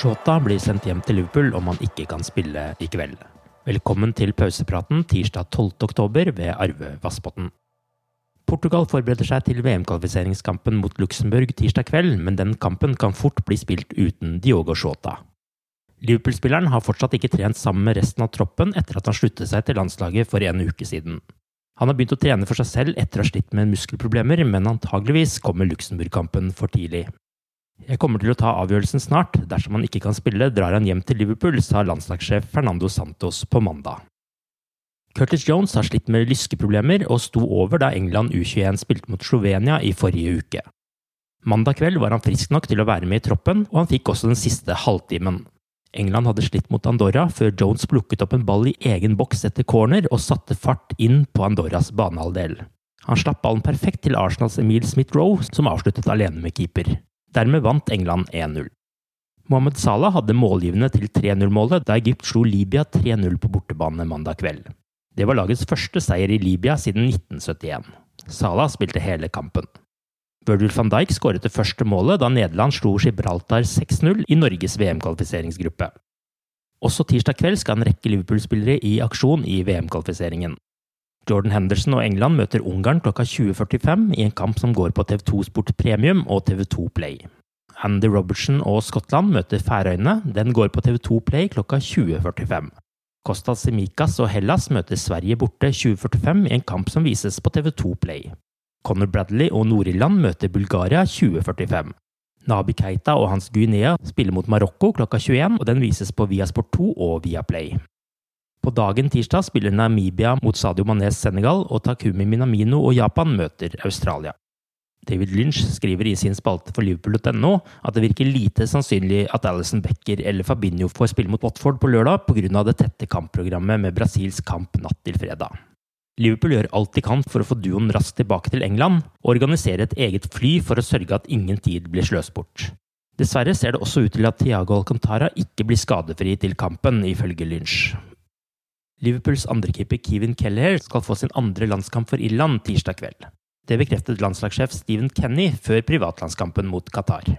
Shota blir sendt hjem til Liverpool om han ikke kan spille i kveld. Velkommen til pausepraten tirsdag 12. oktober ved Arve Vassbotn. Portugal forbereder seg til VM-kvalifiseringskampen mot Luxembourg tirsdag kveld, men den kampen kan fort bli spilt uten Diogo Shota. Liverpool-spilleren har fortsatt ikke trent sammen med resten av troppen etter at han sluttet seg til landslaget for en uke siden. Han har begynt å trene for seg selv etter å ha slitt med muskelproblemer, men antageligvis kommer Luxembourg-kampen for tidlig. Jeg kommer til å ta avgjørelsen snart. Dersom han ikke kan spille, drar han hjem til Liverpool, sa landslagssjef Fernando Santos på mandag. Curtis Jones har slitt med lyskeproblemer og sto over da England U21 spilte mot Slovenia i forrige uke. Mandag kveld var han frisk nok til å være med i troppen, og han fikk også den siste halvtimen. England hadde slitt mot Andorra før Jones plukket opp en ball i egen boks etter corner og satte fart inn på Andorras banehalvdel. Han slapp ballen perfekt til Arsenals Emil Smith-Roe, som avsluttet alene med keeper. Dermed vant England 1-0. Mohammed Salah hadde målgivende til 3-0-målet da Egypt slo Libya 3-0 på bortebane mandag kveld. Det var lagets første seier i Libya siden 1971. Salah spilte hele kampen. Virgil van Dijk skåret det første målet da Nederland slo Gibraltar 6-0 i Norges VM-kvalifiseringsgruppe. Også tirsdag kveld skal en rekke Liverpool-spillere i aksjon i VM-kvalifiseringen. Jordan Henderson og England møter Ungarn klokka 20.45 i en kamp som går på TV2 Sport Premium og TV2 Play. Andy Robertson og Skottland møter Færøyene. Den går på TV2 Play klokka 20.45. Kostas Simikas og Hellas møter Sverige borte 20.45 i en kamp som vises på TV2 Play. Conor Bradley og Nord-Irland møter Bulgaria 2045. Nabi Keita og Hans Guinea spiller mot Marokko klokka 21, og den vises på Viasport 2 og Viaplay. På dagen tirsdag spiller Namibia mot Sadio Manes Senegal, og Takumi Minamino og Japan møter Australia. David Lynch skriver i sin spalte for Liverpool.no at det virker lite sannsynlig at Alison Becker eller Fabinho får spille mot Watford på lørdag pga. det tette kampprogrammet med Brasils kamp natt til fredag. Liverpool gjør alt de kan for å få duoen raskt tilbake til England, og organiserer et eget fly for å sørge at ingen tid blir sløst bort. Dessverre ser det også ut til at Tiago Alcantara ikke blir skadefri til kampen, ifølge Lynch. Liverpools andrekeeper Kevin Kelleher skal få sin andre landskamp for Irland tirsdag kveld. Det bekreftet landslagssjef Stephen Kenny før privatlandskampen mot Qatar.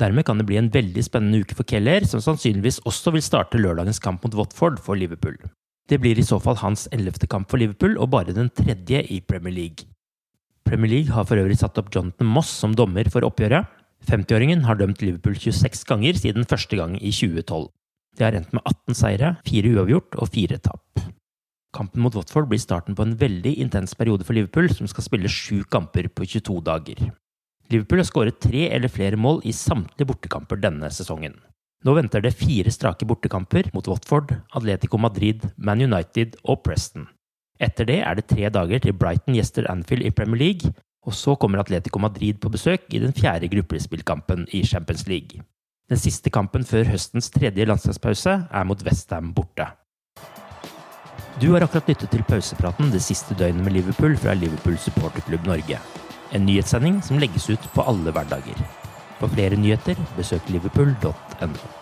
Dermed kan det bli en veldig spennende uke for Keller, som sannsynligvis også vil starte lørdagens kamp mot Watford for Liverpool. Det blir i så fall hans ellevte kamp for Liverpool, og bare den tredje i Premier League. Premier League har for øvrig satt opp Jonathan Moss som dommer for oppgjøret. 50-åringen har dømt Liverpool 26 ganger siden første gang i 2012. Det har endt med 18 seire, 4 uavgjort og 4 tap. Kampen mot Watford blir starten på en veldig intens periode for Liverpool, som skal spille sju kamper på 22 dager. Liverpool har skåret tre eller flere mål i samtlige bortekamper denne sesongen. Nå venter det fire strake bortekamper mot Watford, Atletico Madrid, Man United og Preston. Etter det er det tre dager til Brighton gjester Anfield i Premier League, og så kommer Atletico Madrid på besøk i den fjerde gruppespillkampen i Champions League. Den siste kampen før høstens tredje landslagspause er mot Westham borte. Du har akkurat lyttet til pausepraten det siste døgnet med Liverpool fra Liverpool supporterklubb Norge. En nyhetssending som legges ut på alle hverdager. For flere nyheter, besøk liverpool.no.